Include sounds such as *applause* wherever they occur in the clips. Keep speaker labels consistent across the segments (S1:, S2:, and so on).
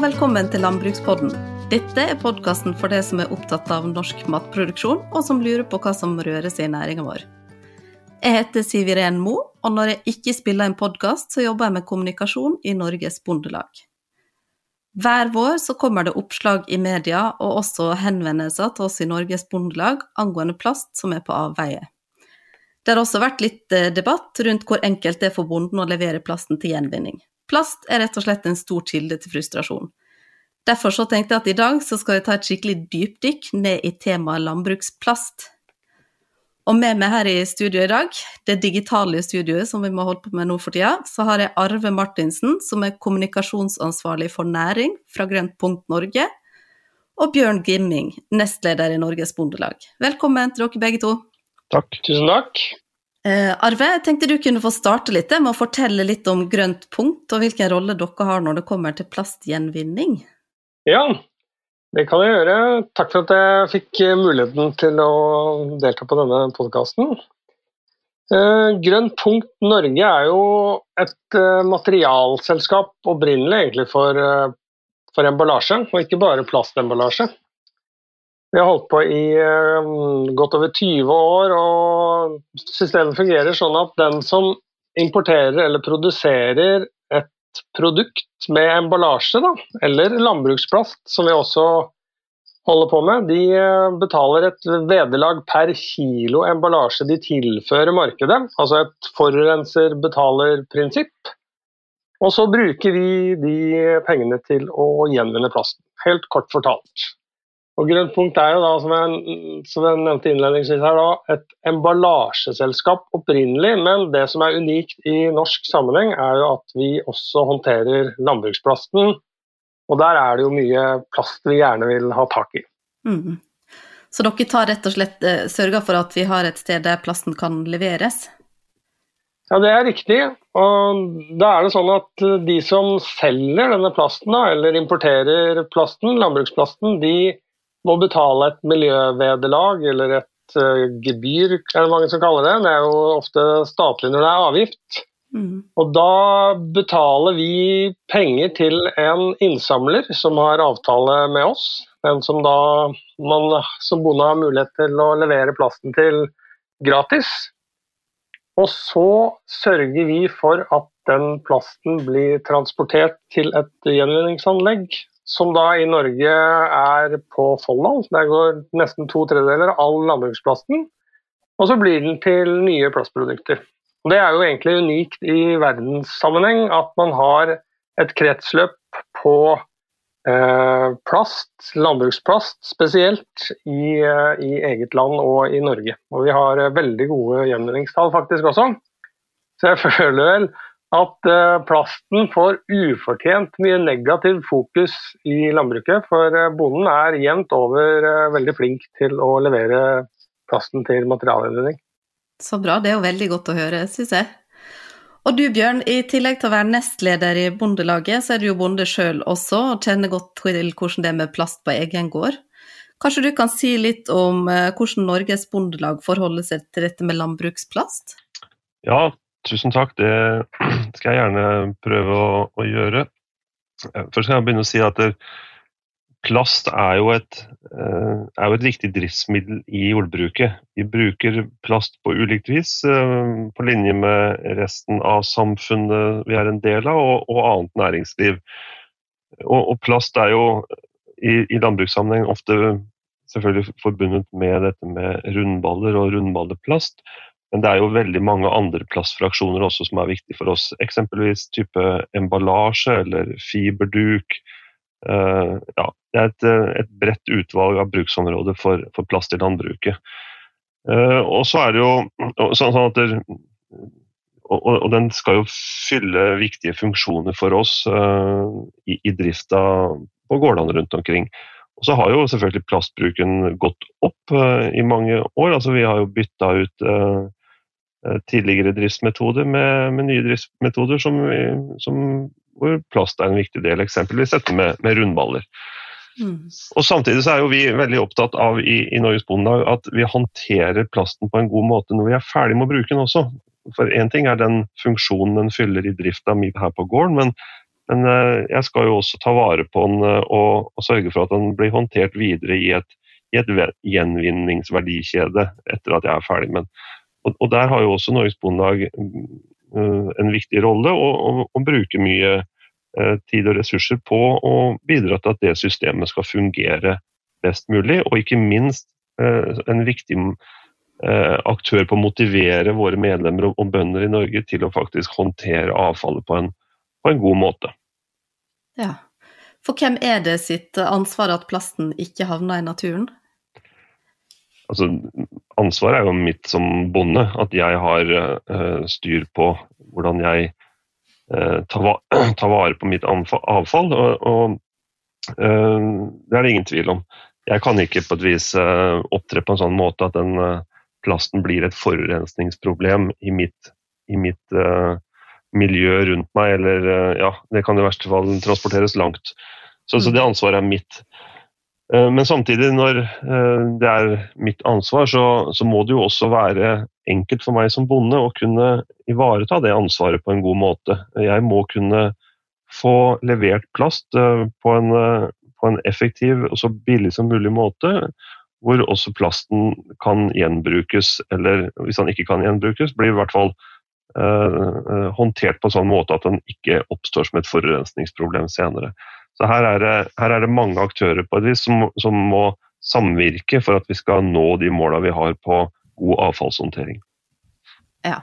S1: velkommen til Landbrukspodden. Dette er podkasten for deg som er opptatt av norsk matproduksjon, og som lurer på hva som rører seg i næringa vår. Jeg heter Siv Iren Mo, og når jeg ikke spiller en podkast, så jobber jeg med kommunikasjon i Norges Bondelag. Hver vår så kommer det oppslag i media, og også henvendelser til oss i Norges Bondelag angående plast som er på avveie. Det har også vært litt eh, debatt rundt hvor enkelt det er for bonden å levere plasten til gjenvinning. Plast er rett og slett en stor kilde til frustrasjon. Derfor så tenkte jeg at i dag så skal vi ta et skikkelig dypdykk ned i temaet landbruksplast. Og med meg her i studio i dag, det digitale studioet som vi må holde på med nå for tida, så har jeg Arve Martinsen, som er kommunikasjonsansvarlig for næring fra Grønt punkt Norge, og Bjørn Gimming, nestleder i Norges Bondelag. Velkommen til dere begge to.
S2: Takk. Tusen takk.
S1: Eh, Arve, jeg tenkte du kunne få starte litt med å fortelle litt om Grønt punkt, og hvilken rolle dere har når det kommer til plastgjenvinning?
S2: Ja, det kan jeg gjøre. Takk for at jeg fikk muligheten til å delta på denne podkasten. Grønn Grønt punkt Norge er jo et eh, materialselskap opprinnelig egentlig for, eh, for emballasje, og ikke bare plastemballasje. Vi har holdt på i godt over 20 år, og systemet fungerer sånn at den som importerer eller produserer produkt med emballasje, da, eller landbruksplast, som vi også holder på med, de uh, betaler et vederlag per kilo emballasje de tilfører markedet. Altså et forurenser betaler-prinsipp. Og så bruker vi de pengene til å gjenvinne plasten. Helt kort fortalt. Og Grønt punkt er jo da, som jeg, som jeg nevnte innledningsvis her, da, et emballasjeselskap opprinnelig. Men det som er unikt i norsk sammenheng, er jo at vi også håndterer landbruksplasten. Og der er det jo mye plast vi gjerne vil ha tak i. Mm.
S1: Så dere tar rett og slett eh, sørger for at vi har et sted der plasten kan leveres?
S2: Ja, det er riktig. Og da er det sånn at de som selger denne plasten, da, eller importerer plasten, landbruksplasten, de må betale et miljøvederlag eller et uh, gebyr, er det mange som kaller det. Det er jo ofte statlig når det er avgift. Mm. Og da betaler vi penger til en innsamler som har avtale med oss. Den som da man som bonde har mulighet til å levere plasten til gratis. Og så sørger vi for at den plasten blir transportert til et gjenvinningsanlegg som da i Norge er på Folldal. Der går nesten to tredjedeler av all landbruksplasten. Og så blir den til nye plastprodukter. Og det er jo egentlig unikt i verdenssammenheng at man har et kretsløp på eh, plast, landbruksplast spesielt, i, eh, i, eget land og i Norge. Og vi har eh, veldig gode gjenvinningstall faktisk også. Så jeg *laughs* føler vel at eh, plasten får ufortjent mye negativt fokus i landbruket. For eh, bonden er jevnt over eh, veldig flink til å levere plasten til materialgjenvinning.
S1: Så bra, det er jo veldig godt å høre, syns jeg. Og du Bjørn, i tillegg til å være nestleder i Bondelaget, så er du jo bonde sjøl også, og kjenner godt til hvordan det er med plast på egen gård. Kanskje du kan si litt om hvordan Norges Bondelag forholder seg til dette med landbruksplast?
S3: Ja, Tusen takk, det skal jeg gjerne prøve å, å gjøre. Eh, først skal jeg begynne å si at det, plast er jo, et, eh, er jo, et, viktig driftsmiddel i jordbruket. Vi bruker plast på ulikt vis, eh, på linje med resten av samfunnet vi er en del av, og, og annet næringsliv. Og, og, plast er jo i, i landbrukssammenheng ofte selvfølgelig forbundet med dette med rundballer og rundballeplast. Men det er jo veldig mange andre plastfraksjoner også som er viktige for oss. Eksempelvis type emballasje eller fiberduk. Uh, ja, det er et, et, bredt utvalg av bruksområder for, for plast i landbruket. Uh, og så er det jo sånn at det, og, og, den skal jo fylle viktige funksjoner for oss uh, i, i drifta på gårdene rundt omkring. Og så har jo selvfølgelig plastbruken gått opp i mange år. altså Vi har jo bytta ut Eh, tidligere driftsmetoder med, med nye driftsmetoder som, som, hvor plast er en viktig del, eksempelvis dette med, med rundballer. Mm. Og Samtidig så er jo vi veldig opptatt av i, i Norges Bondelag at vi håndterer plasten på en god måte når vi er ferdig med å bruke den også. For Én ting er den funksjonen den fyller i drifta mi her på gården, men men jeg skal jo også ta vare på den og, og sørge for at den blir håndtert videre i et, i et gjenvinningsverdikjede etter at jeg er ferdig med den. Og, og Der har jo også Norges Bondelag en viktig rolle, og, og, og bruker mye tid og ressurser på å bidra til at det systemet skal fungere best mulig, og ikke minst en viktig Eh, aktør på å motivere våre medlemmer og bønder i Norge til å faktisk håndtere avfallet på en, på en god måte.
S1: Ja. For hvem er det sitt ansvar at plasten ikke havner i naturen?
S3: Altså, ansvaret er jo mitt som bonde, at jeg har uh, styr på hvordan jeg uh, tar, va *clears throat* tar, vare på mitt avfall. Og, og uh, det er det ingen tvil om. Jeg kan ikke på et vis opptre på en sånn måte at den plasten blir et forurensningsproblem i mitt, i mitt uh, miljø rundt meg, eller uh, ja, det kan i verste fall transporteres langt. Så, mm. så det ansvaret er mitt. Uh, men samtidig, når det er mitt ansvar, så, så, må det jo også være enkelt for meg som bonde å kunne ivareta det ansvaret på en god måte. Jeg må kunne få levert plast på en, på en effektiv og så billig som mulig måte hvor også plasten kan gjenbrukes, eller hvis den ikke kan gjenbrukes, blir i hvert fall håndtert på en sånn måte at den ikke oppstår som et forurensningsproblem senere. Så her er det, her er det mange aktører på et vis som, som, må samvirke for at vi skal nå de måla vi har på god avfallshåndtering.
S1: Ja.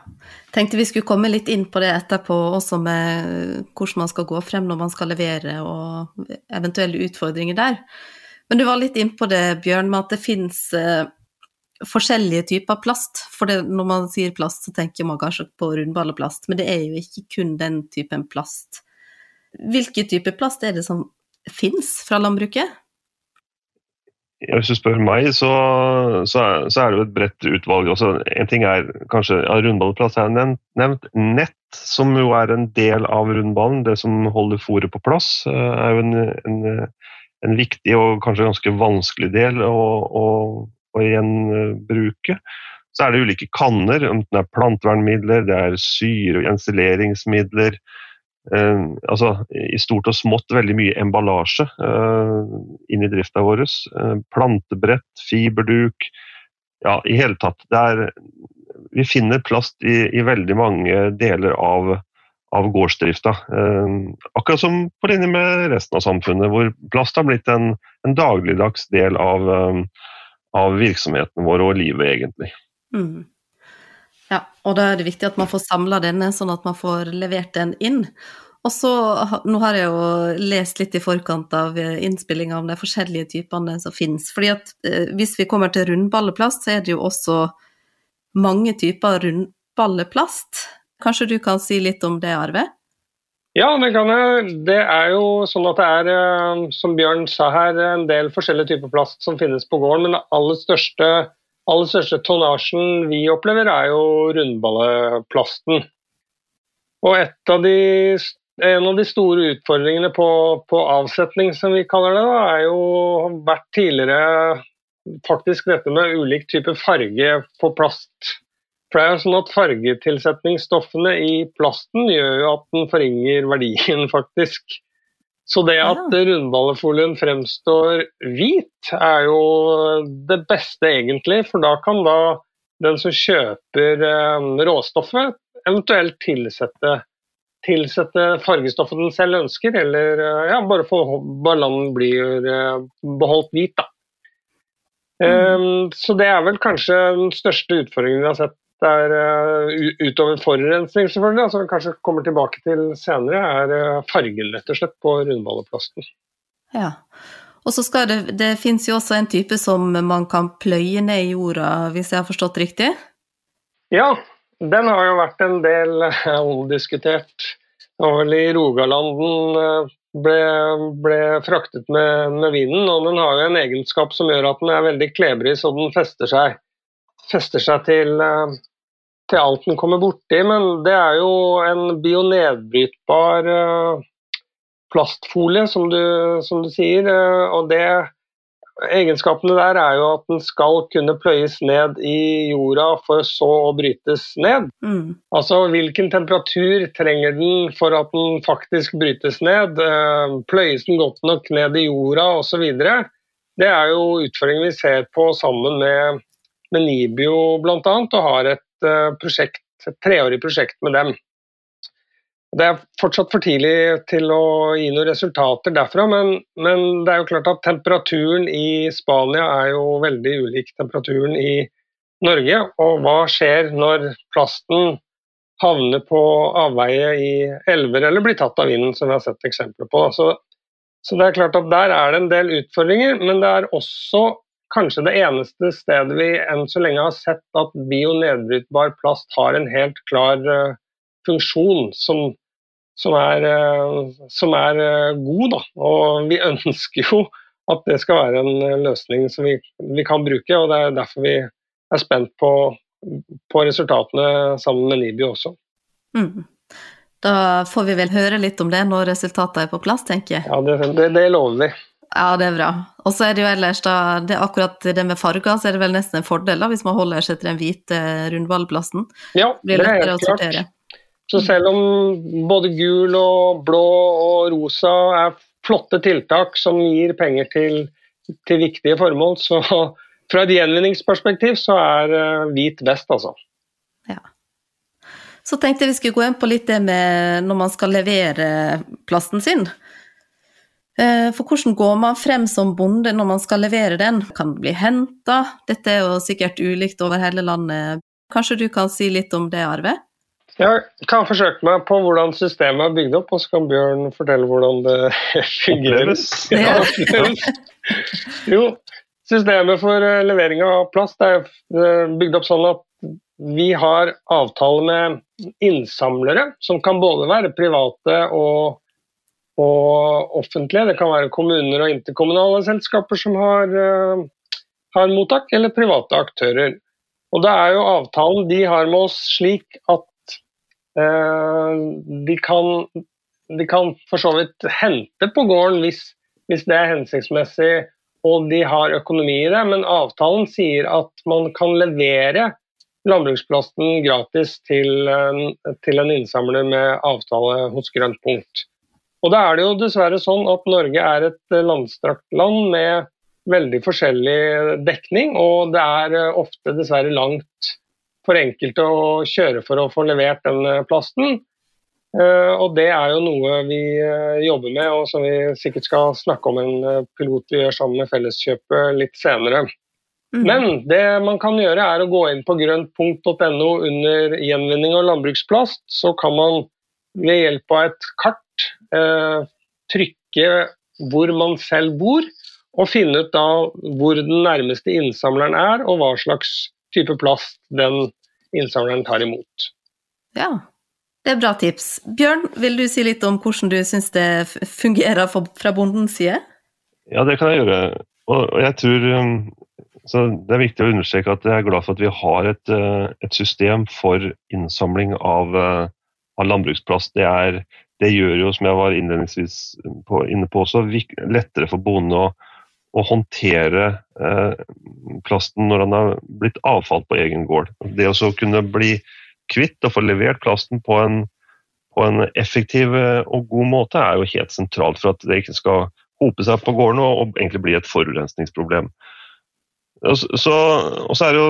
S1: Tenkte vi skulle komme litt inn på det etterpå, også med hvordan man skal gå frem når man skal levere og eventuelle utfordringer der. Men du var litt inn på det, Bjørn, med at det finnes eh, forskjellige typer plast. For det, når man sier plast, så tenker man kanskje på rundballeplast, men det er jo ikke kun den typen plast. Hvilke typer plast er det som finnes fra landbruket?
S3: Hvis du spør meg, så, så, er, det jo et bredt utvalg. Også, en ting er kanskje ja, Rundballeplast er nevnt. Nett, som jo er en del av rundballen, det som holder fôret på plass, eh, er jo en, en en viktig og kanskje ganske vanskelig del å, å, å gjenbruke. Så er det ulike kanner, enten det er plantevernmidler, det er syre- og ensileringsmidler. Eh, altså, I stort og smått veldig mye emballasje eh, inn i drifta vår. Eh, plantebrett, fiberduk. Ja, i hele tatt. Er, vi finner plast i, i veldig mange deler av av gårdsdrifta. Akkurat som på linje med resten av samfunnet, hvor plast har blitt en, en dagligdags del av, av, virksomheten vår og livet, egentlig. Mm.
S1: Ja, og da er det viktig at man får samla denne, sånn at man får levert den inn. Og så, Nå har jeg jo lest litt i forkant av eh, innspillinga om de forskjellige typene som finnes. fordi at Hvis vi kommer til rundballeplast, så er det jo også mange typer rundballeplast. Kanskje du kan si litt om det, Arve?
S2: Ja, det kan jeg. Det er jo sånn at det er, eh, som Bjørn sa her, en del forskjellige typer plast som finnes på gården. Men det aller største, aller største tonnasjen vi opplever, er jo rundballeplasten. Og av de, en av de store utfordringene på, på, avsetning, som vi kaller det, er jo vært tidligere faktisk dette med ulik type farge på plast. For det er jo sånn at Fargetilsetningsstoffene i plasten gjør jo at den forringer verdien, *laughs* faktisk. Så det at rundballefolien fremstår hvit, er jo det beste, egentlig. For da kan da den som kjøper eh, råstoffet, eventuelt tilsette, tilsette fargestoffet den selv ønsker, eller eh, ja, bare få ballongen blir eh, beholdt hvit, da. Mm. Um, så det er vel kanskje den største utfordringen vi har sett det er uh, utover forurensning, selvfølgelig, som altså vi kanskje kommer tilbake til senere, er uh, fargen rett og slett på rundballeplasten.
S1: Ja, og så skal det, det finnes jo også en type som man kan pløye ned i jorda, hvis jeg har forstått riktig?
S2: Ja, den har jo vært en del uh, omdiskutert. Det var vel i Rogalanden ble, ble, fraktet med, med vinden, og den har jo en egenskap som gjør at den er veldig klebrig, så den fester seg fester seg til, eh, til alt den kommer borti. Men det er jo en bionedbrytbar eh, plastfolie, som du, som du sier. Eh, og det egenskapene der er jo at den skal kunne pløyes ned i jorda for så å brytes ned. Mm. Altså hvilken temperatur trenger den for at den faktisk brytes ned? Pløyes den godt nok ned i jorda osv.? Det er jo utfordringen vi ser på sammen med, med Nibio bl.a. og har et, uh, prosjekt, et treårig prosjekt med dem. Det er fortsatt for tidlig til å gi noen resultater derfra, men, men, det er jo klart at temperaturen i Spania er jo veldig ulik temperaturen i Norge. Og hva skjer når plasten havner på avveie i elver eller blir tatt av vinden, som vi har sett eksempler på. Så, så det er klart at der er det en del utfordringer, men det er også kanskje det eneste stedet vi enn så lenge har sett at bionedbrytbar plast har en helt klar uh, funksjon som, som, er, uh, som er, uh, god. Da. Og vi *laughs* ønsker jo at det skal være en løsning som vi, vi kan bruke. og Det er derfor vi er spent på, på resultatene sammen med Nibio også. Mm.
S1: Da får vi vel høre litt om det når resultatet er på plass, tenker jeg.
S2: Ja, det, det, det lover vi.
S1: Ja, det er bra. Og så er det jo ellers da, det er akkurat det med farger, så er det vel nesten en fordel da, hvis man holder seg til den hvite rundballplassen.
S2: Ja, det er helt klart. Så selv om både gul og blå og rosa er flotte tiltak som gir penger til, til viktige formål, så *laughs* fra et gjenvinningsperspektiv så er uh, hvit best, altså. Ja.
S1: Så tenkte jeg vi skulle gå inn på litt det med når man skal levere plasten sin. Eh, for hvordan går man frem som bonde når man skal levere den? Kan den bli henta? Dette er jo sikkert ulikt over hele landet. Kanskje du kan si litt om det, Arve?
S2: Jeg kan forsøke meg på hvordan systemet er bygd opp, og så kan Bjørn fortelle hvordan det *laughs* fungerer. *laughs* Ja. jo, systemet for eh, levering av plast er eh, bygd opp sånn at vi har avtale med innsamlere, som kan både være private og, og offentlige. Det kan være kommuner og interkommunale selskaper som har, uh, har mottak, eller private aktører. Og det er jo avtalen de har med oss slik at Eh, de kan, de kan for så vidt hente på gården hvis, hvis det er hensiktsmessig og de har økonomi i det, men avtalen sier at man kan levere landbruksplasten gratis til, til en innsamler med avtale hos Grønt punkt. Og da er det jo dessverre sånn at Norge er et landstrakt land med veldig forskjellig dekning, og det er ofte dessverre langt for enkelte å kjøre for å få levert den eh, plasten. Eh, og Det er jo noe vi eh, jobber med, og som vi sikkert skal snakke om en pilot vi gjør sammen med Felleskjøpet litt senere. Mm. Men det man kan gjøre er å gå inn på grøntpunkt.no under gjenvinning av landbruksplast. Så kan man ved hjelp av et kart eh, trykke hvor man selv bor, og finne ut da hvor den nærmeste innsamleren er, og hva slags type plast den innsamleren tar imot.
S1: Ja, det er bra tips. Bjørn, vil du si litt om hvordan du syns det fungerer fra bondens side?
S3: Ja, det kan jeg gjøre. Og jeg tror um, Det er viktig å understreke at jeg er glad for at vi har et, uh, et system for innsamling av, uh, av landbruksplast. Det, er, det, gjør jo, som jeg var innledningsvis på, inne på også, lettere for bonden å å håndtere eh, plasten når den har blitt avfall på egen gård. Det å kunne bli kvitt og få levert plasten på en, på en, effektiv eh, og god måte, er jo helt sentralt for at det ikke skal hope seg på gården og, og egentlig bli et forurensningsproblem. Så, og så er, jo,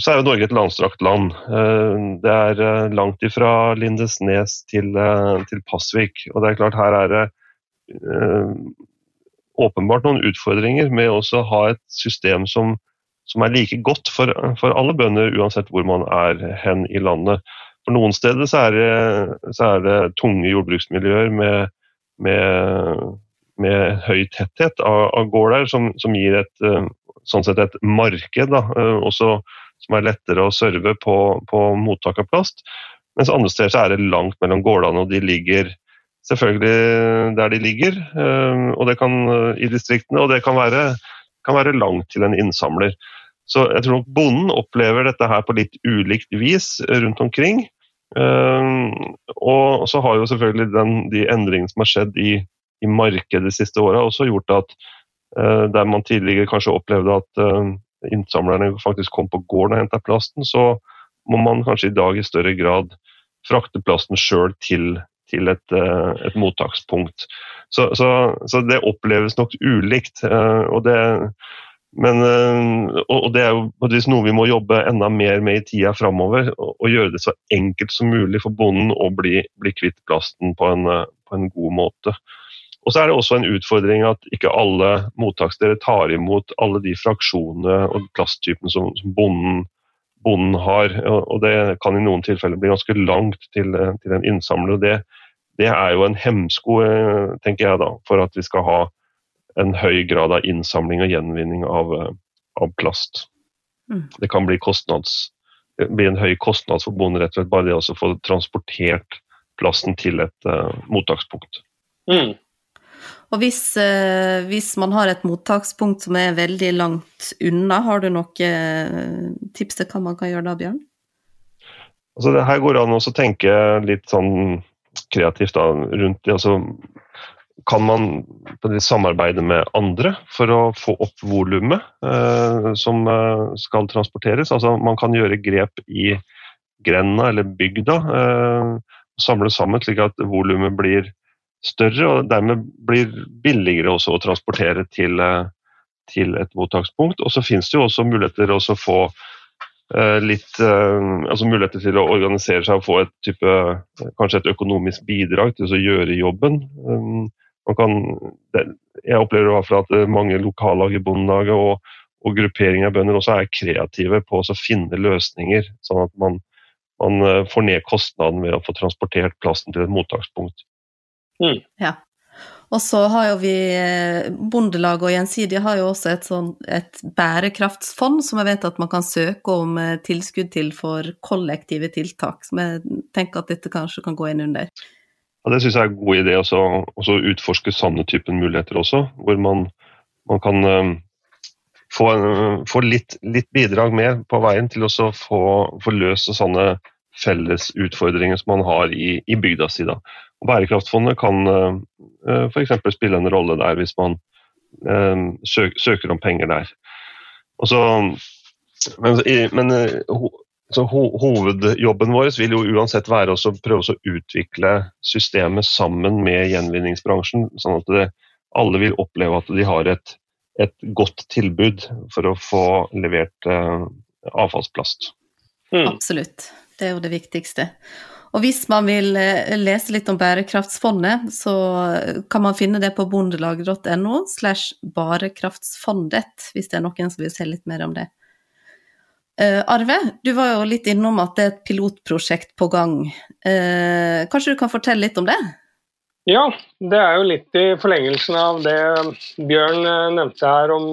S3: så er, jo, Norge et landstrakt land. Eh, det er eh, langt ifra Lindesnes til, til Pasvik. Og det er klart her er det åpenbart noen utfordringer med å ha et system som, som er like godt for, for, alle bønder, uansett hvor man er hen i landet. For Noen steder så er det, så er det tunge jordbruksmiljøer med, med, med høy tetthet av, av gårder, som, som, gir et, sånn sett et marked da, også, som er lettere å serve på, på mottak av plast. Mens andre steder så er det langt mellom gårdene, og de ligger selvfølgelig der de ligger eh, og det kan, eh, i distriktene, og det kan være, kan være langt til en innsamler. Så jeg tror nok bonden opplever dette her på litt ulikt vis rundt omkring. Eh, og så har jo selvfølgelig den, de endringene som har skjedd i, i markedet de siste åra, også gjort at der man tidligere kanskje opplevde at innsamlerne faktisk kom på gården og henta plasten, så må man kanskje i dag i større grad frakte plasten sjøl til, til et, et, mottakspunkt. Så, så, så, det oppleves nok ulikt. og det men, eh, og det er jo noe vi må jobbe enda mer med i tida framover. Og gjøre det så enkelt som mulig for bonden å bli, bli kvitt plasten på en, eh, på en, god måte. Og så er det også en utfordring at ikke alle mottakssteder tar imot alle de fraksjonene og plasttypene som, som bonden, bonden, har. Og det kan i noen tilfeller bli ganske langt til, til en innsamler. og det, det er jo en hemsko, eh, tenker jeg da, for at vi skal ha en høy grad av innsamling og gjenvinning av, eh, av plast. Mm. Det kan bli, bli, en høy kostnad for bonden rett og slett bare det å få transportert plasten til et uh, mottakspunkt. Mm.
S1: Og hvis, uh, hvis, man har et mottakspunkt som er veldig langt unna, har du noen uh, tips til hva man kan gjøre da, Bjørn?
S3: Altså, det her går an å tenke litt sånn kreativt da, rundt det. Altså, kan man samarbeide med andre for å få opp volumet eh, som eh, skal transporteres. Altså, man kan gjøre grep i grenda eller bygda. Eh, samle sammen slik at volumet blir større og dermed blir billigere også å transportere til, eh, til et mottakspunkt. Og så finnes det jo også muligheter å få eh, litt eh, altså muligheter til å organisere seg og få et type, kanskje et økonomisk bidrag til å gjøre jobben. Man kan, jeg opplever i hvert fall at mange lokallag i Bondelaget og, og grupperinger av bønder også er kreative på å finne løsninger, sånn at man, man, får ned kostnaden ved å få transportert plasten til et mottakspunkt.
S1: Mm. Ja. Og så har jo vi eh, Bondelaget og Gjensidige har jo også et, sånn, et bærekraftsfond som jeg vet at man kan søke om tilskudd til for kollektive tiltak, som jeg tenker at dette kanskje kan gå inn under.
S3: Ja, Det syns jeg er en god idé å utforske sånne typen muligheter også, hvor man, man kan um, få, få litt, litt, bidrag med på veien til å få, få løst sånne felles utfordringer som man har i, i bygda si. Bærekraftfondet kan uh, uh f.eks. spille en rolle der hvis man uh, søk, søker om penger der. Så, men, men uh, så ho Hovedjobben vår vil jo uansett være å prøve å utvikle systemet sammen med gjenvinningsbransjen, sånn at det, alle vil oppleve at de har et, et, godt tilbud for å få levert uh, avfallsplast.
S1: Mm. Absolutt, det er jo det viktigste. Og hvis man vil eh, lese litt om Bærekraftsfondet, så kan man finne det på bondelag.no slash barekraftsfondet, hvis det er noen som vil se litt mer om det. Uh, Arve, du var jo litt innom at det er et pilotprosjekt på gang. Uh, kanskje du kan fortelle litt om det?
S2: Ja, det er jo litt i forlengelsen av det Bjørn eh, nevnte her om,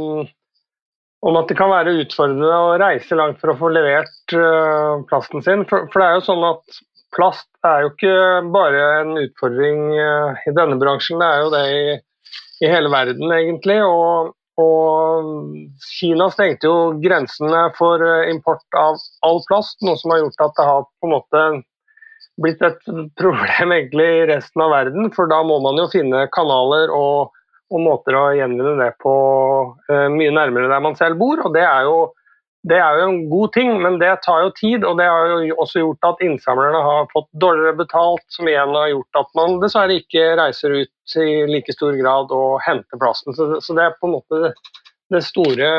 S2: om at det kan være utfordrende å reise langt for å få levert plasten sin. For, for, det er jo sånn at plast er jo ikke bare en utfordring i denne bransjen, det er jo det i, i hele verden egentlig. og og Kina stengte jo grensene for eh, import av all plast, noe som har gjort at det har på en måte blitt et *laughs* problem egentlig i resten av verden. For da må man jo finne kanaler og, og måter å gjenvinne det på uh, mye nærmere der man selv bor. og det er jo det er jo en god ting, men det tar jo tid. Og det har jo også gjort at innsamlerne har fått dårligere betalt, som igjen har gjort at man dessverre ikke reiser ut i like stor grad og henter plassen. Så, det er på en måte det, det store,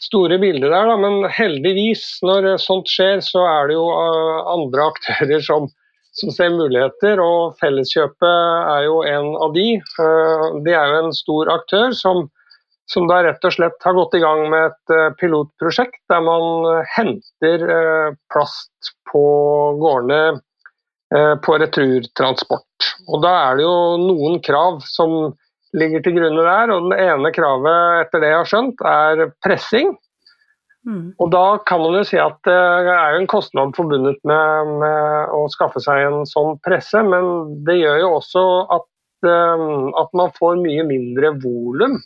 S2: store, bildet der. Da. Men heldigvis, når sånt skjer, så er det jo uh, andre aktører som, som ser muligheter, og Felleskjøpet er jo en av de. Det de er jo en stor aktør som som da rett og slett har gått i gang med et eh, pilotprosjekt der man eh, henter eh, plast på gårdene på returtransport. Og Da er det jo noen krav som ligger til grunne der. og Det ene kravet etter det jeg har skjønt, er pressing. Mm. Og Da kan man jo si at det er jo en kostnad forbundet med, med å skaffe seg en sånn presse, men det gjør jo også at, at man får mye mindre volum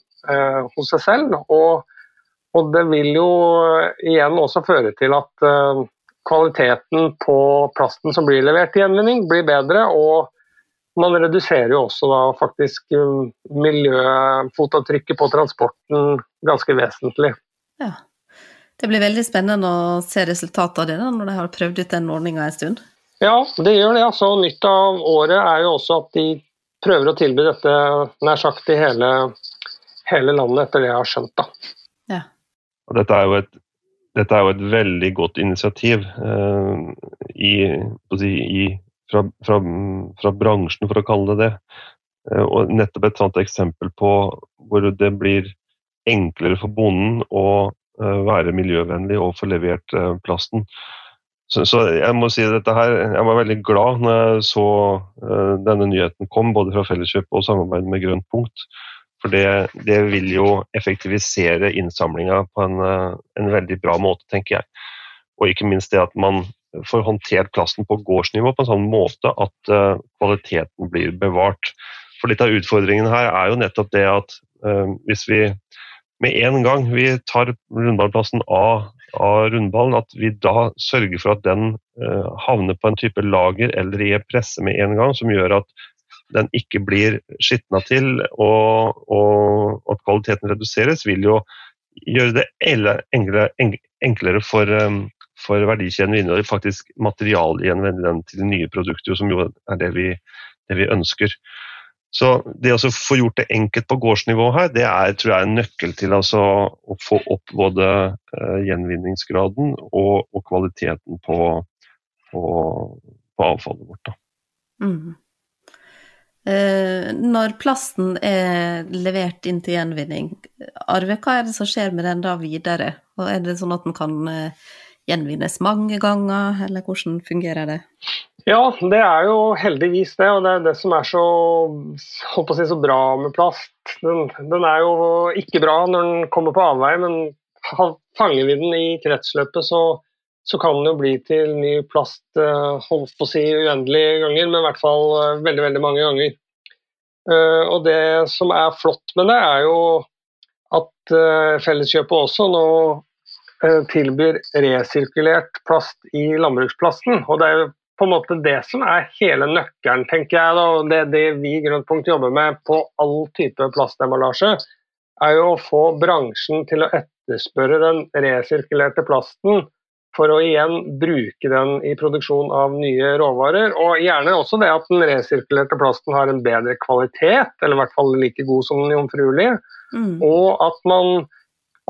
S2: hos seg selv. Og, og, det vil jo igjen også føre til at eh, kvaliteten på plasten som blir levert til gjenvinning, blir bedre. Og, man reduserer jo også da faktisk um, miljøfotavtrykket på transporten ganske vesentlig.
S1: Ja. Det blir veldig spennende å se resultatet av det da, når de har prøvd ut den ordninga en stund.
S2: Ja, det gjør det. altså. Nytt av året er jo også at de prøver å tilby dette nær sagt i hele, hele landet, etter det jeg har skjønt. da.
S1: Ja.
S3: Og dette er jo et dette er jo et veldig godt initiativ eh, i, si, i, fra, fra, fra, bransjen, for å kalle det det. Eh, og nettopp et sånt eksempel på hvor det blir enklere for bonden å eh, være miljøvennlig og få levert eh, plasten. Så, så, jeg må si dette her, jeg var veldig glad når jeg så uh, denne nyheten kom, både fra Felleskjøp og samarbeid med Grønt punkt. For det, det vil jo effektivisere innsamlinga på en, uh, en, veldig bra måte, tenker jeg. Og ikke minst det at man får håndtert plasten på gårdsnivå på en sånn måte at uh, kvaliteten blir bevart. For litt av utfordringen her er jo nettopp det at hvis vi med en gang vi tar rundballplassen av av rundballen, at vi da sørger for at den uh, havner på en type lager eller i en presse med en gang, som gjør at den ikke blir skitna til og, og, at kvaliteten reduseres, vil jo gjøre det enklere, for, um, for verdikjeden vinner og faktisk materialgjenvende den til nye produkter, som jo er det vi, det vi ønsker. Så det å få gjort det enkelt på gårdsnivå her, det er tror jeg, en nøkkel til altså, å få opp både uh, gjenvinningsgraden og, og kvaliteten på, på, på, avfallet vårt.
S1: Mm. Uh, når plasten er levert inn til gjenvinning, Arve, hva er det som skjer med den da videre? Og er det sånn at den kan uh, gjenvinnes mange ganger, eller hvordan fungerer det?
S2: Ja, det er jo heldigvis det, og det er det som er så, si, så bra med plast. Den, den, er jo ikke bra når den kommer på avvei, men fanger vi den i kretsløpet, så, så kan den jo bli til ny plast eh, holdt på å si uendelige ganger, men i hvert fall eh, veldig, veldig mange ganger. Eh, og det som er flott med det, er jo at Felleskjøpet også nå tilbyr resirkulert plast i landbruksplasten. Og det er jo på en måte det som er hele nøkkelen, tenker jeg. Da. og Det, det vi i Grønt jobber med på all type plastemballasje, er jo å få bransjen til å etterspørre den resirkulerte plasten for å igjen bruke den i produksjon av nye råvarer. Og gjerne også det at den resirkulerte plasten har en bedre kvalitet, eller i hvert fall like god som den jomfruelige. Mm. Og at man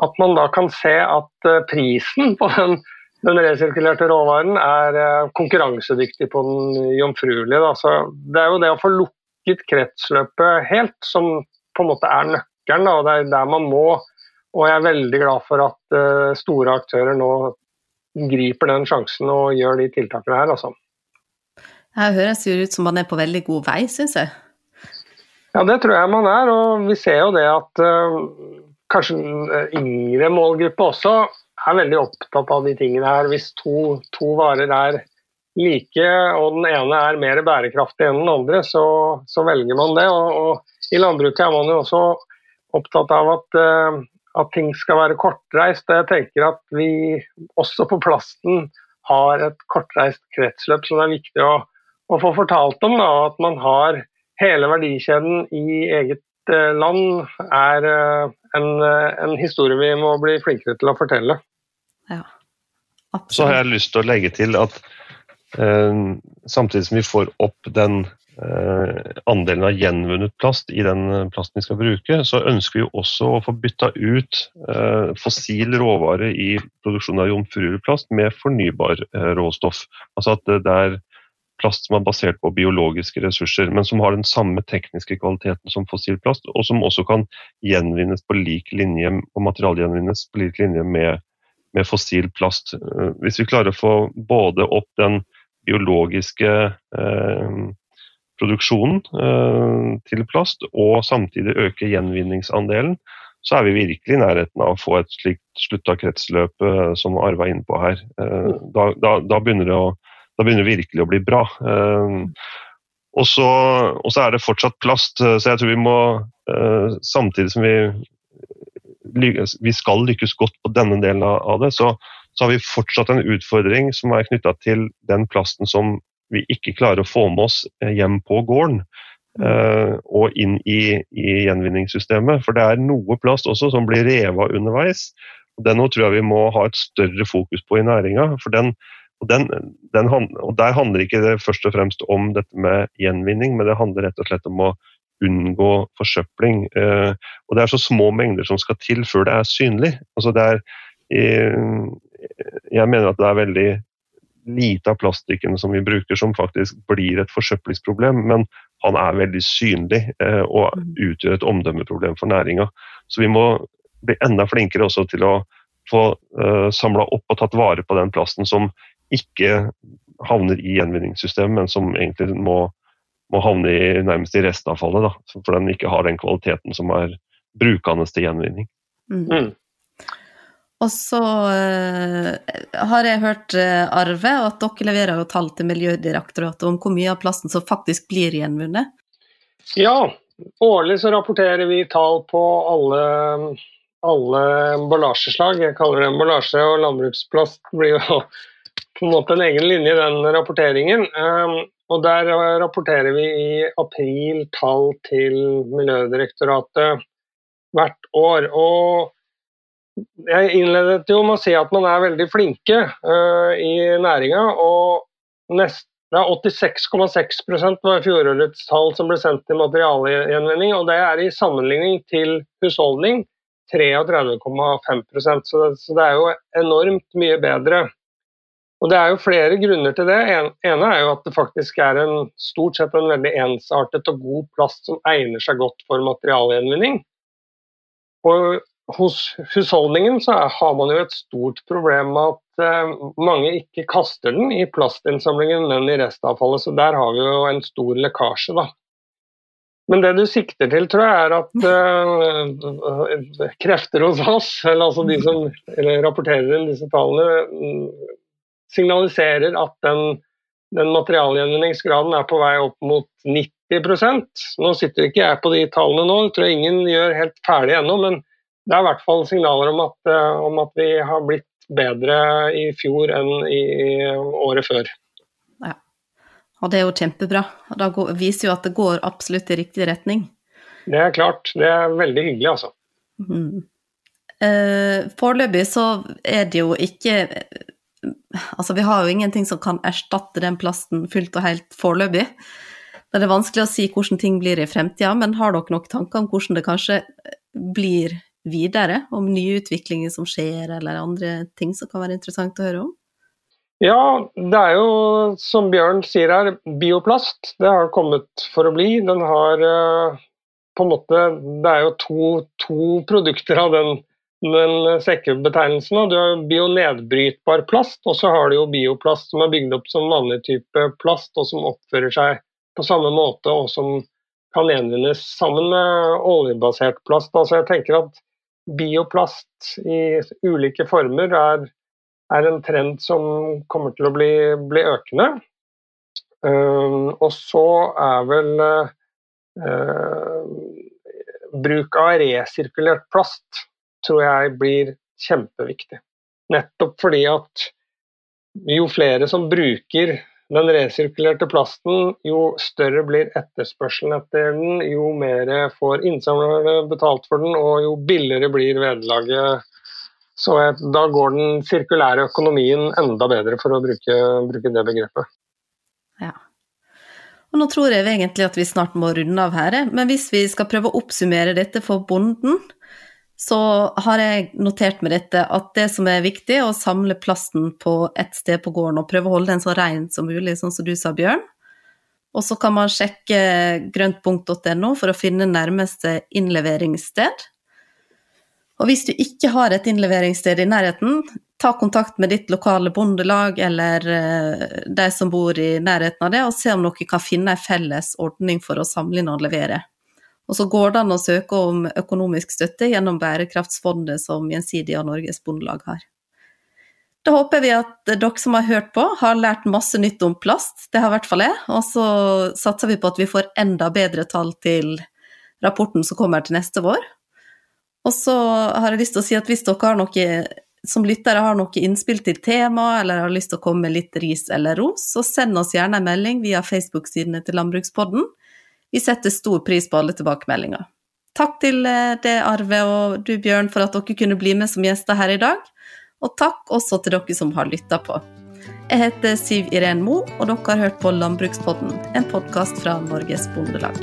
S2: at man da kan se at eh, prisen på den, den resirkulerte råvaren er eh, konkurransedyktig på den jomfruelige. Så det er jo det å få lukket kretsløpet helt som på en måte er nøkkelen, og det er der man må. Og jeg er veldig glad for at uh, store aktører nå griper den sjansen og gjør de tiltakene her, altså.
S1: Her høres jo ut som man er på veldig god vei, syns jeg.
S2: Ja, det tror jeg man er. Og vi ser jo det at uh, kanskje en eh, yngre målgruppe også er veldig opptatt av de tingene her. Hvis to, to, varer er like og den ene er mer bærekraftig enn den andre, så, så velger man det. Og, og, I landbruket er man jo også opptatt av at, uh, at ting skal være kortreist. og Jeg tenker at vi også på plasten har et kortreist kretsløp som det er viktig å, å få fortalt om. Da, at man har hele verdikjeden i eget uh, land er uh, en, eh, en, historie vi må bli flinkere til å fortelle.
S1: Ja.
S3: Så har jeg lyst til å legge til at eh, samtidig som vi får opp den eh, andelen av gjenvunnet plast i den eh, plasten vi skal bruke, så ønsker vi også å få bytta ut eh, fossil råvare i produksjonen av jomfruelig plast med fornybar eh, råstoff. Altså at det er plast som er basert på biologiske ressurser, men som har den samme tekniske kvaliteten som fossil plast, og som også kan gjenvinnes på lik linje, og materialgjenvinnes på lik linje med, med fossil plast. Eh, hvis vi klarer å få både opp den biologiske eh, produksjonen eh, til plast, og samtidig øke gjenvinningsandelen, så er vi virkelig i nærheten av å få et slikt slutta kretsløp eh, som Arve er inne på her. Eh, da, da, da begynner det å da begynner det virkelig å bli bra. Og så, og så, er det fortsatt plast, så jeg tror vi må Samtidig som vi, vi skal lykkes godt på denne delen av det, så, så har vi fortsatt en utfordring som er knytta til den plasten som vi ikke klarer å få med oss hjem på gården. Uh, og inn i, i, gjenvinningssystemet. For det er noe plast også som blir revet underveis. og Den tror jeg vi må ha et større fokus på i næringa. Og, den, den, og Der handler ikke det først og fremst om dette med gjenvinning, men det handler rett og slett om å unngå forsøpling. Uh, og Det er så små mengder som skal til før det er synlig. Altså det er, uh, jeg mener at det er veldig lite av plastikken som vi bruker som faktisk blir et forsøplingsproblem, men han er veldig synlig eh, og mm. utgjør et omdømmeproblem for næringa. Så vi må bli enda flinkere også til å få eh, samla opp og tatt vare på den plasten som ikke havner i gjenvinningssystemet, men som egentlig må, må havne i, nærmest i restavfallet. Da, for den ikke har den kvaliteten som er brukende til gjenvinning. Mm.
S1: Og så uh, har jeg hørt, uh, Arve, at dere leverer jo tall til Miljødirektoratet om hvor mye av plasten som faktisk blir gjenvunnet?
S2: Ja, årlig så rapporterer vi tall på alle, alle emballasjeslag. Jeg kaller det emballasje, og landbruksplast blir jo *laughs* på en måte en egen linje i den rapporteringen. Um, og der rapporterer vi i april tall til Miljødirektoratet hvert år. og jeg innledet jo med å si at man er veldig flinke uh, i næringa. Og nest, det er 86,6% var fjorårets tall som ble sendt til materialgjenvinning. Og det er i sammenligning til husholdning 33,5 så, så det er jo enormt mye bedre. Og Det er jo flere grunner til det. En ene er jo at det faktisk er en stort sett en veldig ensartet og god plast som egner seg godt for materialgjenvinning. Og hos husholdningen så har man jo et stort problem med at eh, mange ikke kaster den i plastinnsamlingen, men i restavfallet. Så der har vi jo en stor lekkasje, da. Men det du sikter til, tror jeg, er at uh, *laughs* krefter hos oss, eller altså de som rapporterer inn disse tallene, mm, signaliserer at den, den materialgjenvinningsgraden er på vei opp mot 90% Nå sitter ikke jeg på de tallene nå, det tror jeg ingen gjør helt ferdig ennå. men det er i hvert fall signaler om at, eh, om at vi har blitt bedre i fjor enn i året før.
S1: Ja, og det er jo kjempebra. Det viser jo at det går absolutt i riktig retning.
S2: Det er klart. Det er veldig hyggelig, altså.
S1: Mm. Eh, foreløpig så er det jo ikke Altså, vi har jo ingenting som kan erstatte den plasten fullt og helt foreløpig. Det er vanskelig å si hvordan ting blir i fremtida, men har dere nok tanker om hvordan det kanskje blir videre, om nye utviklinger som skjer, eller andre ting som kan være interessant å høre om?
S2: Ja, det er jo som Bjørn sier her, bioplast. Det har kommet for å bli. Den har eh, på en måte Det er jo to, to produkter av den, den sekkebetegnelsen. Du har bionedbrytbar plast, og så har du jo bioplast som er bygd opp som vanlig type plast, og som oppfører seg på samme måte, og som kan gjenvinnes sammen med oljebasert plast. Altså jeg tenker at bioplast i ulike former er, er, en trend som kommer til å bli, bli økende. Uh, og så er vel uh, bruk av resirkulert plast tror jeg blir kjempeviktig. Nettopp fordi at jo flere som bruker den resirkulerte plasten, jo større blir etterspørselen etter den, jo mer får innsamlerne betalt for den, og jo billigere blir vederlaget. Så da går den sirkulære økonomien enda bedre, for å bruke, bruke det begrepet.
S1: Ja. Og nå tror jeg egentlig at vi snart må runde av her, men hvis vi skal prøve å oppsummere dette for bonden, så har jeg notert med dette at det som er viktig, er å samle plasten på ett sted på gården og prøve å holde den så ren som mulig, sånn som du sa, Bjørn. Og så kan man sjekke grøntpunkt.no for å finne nærmeste innleveringssted. Og hvis du ikke har et innleveringssted i nærheten, ta kontakt med ditt lokale bondelag eller eh, de som bor i nærheten av det, og se om dere kan finne en felles ordning for å samle inn og levere. Og så går det an å søke om økonomisk støtte gjennom Bærekraftsfondet som Gjensidige og Norges Bondelag har. Da håper vi at dere som har hørt på, har lært masse nytt om plast. Det har i hvert fall jeg. Og så satser vi på at vi får enda bedre tall til rapporten som kommer til neste vår. Og så har jeg lyst til å si at hvis dere har noe, som lyttere har noe innspill til tema, eller har lyst til å komme med litt ris eller ros, så send oss gjerne en melding via Facebook-sidene til Landbrukspodden. Vi setter stor pris på alle tilbakemeldinger. Takk til eh, det, Arve og du, Bjørn, for at dere kunne bli med som gjester her i dag. Og takk også til dere som har lytta på. Jeg heter Siv Iren Mo, og dere har hørt på Landbrukspodden, en podkast fra Norges Bondelag.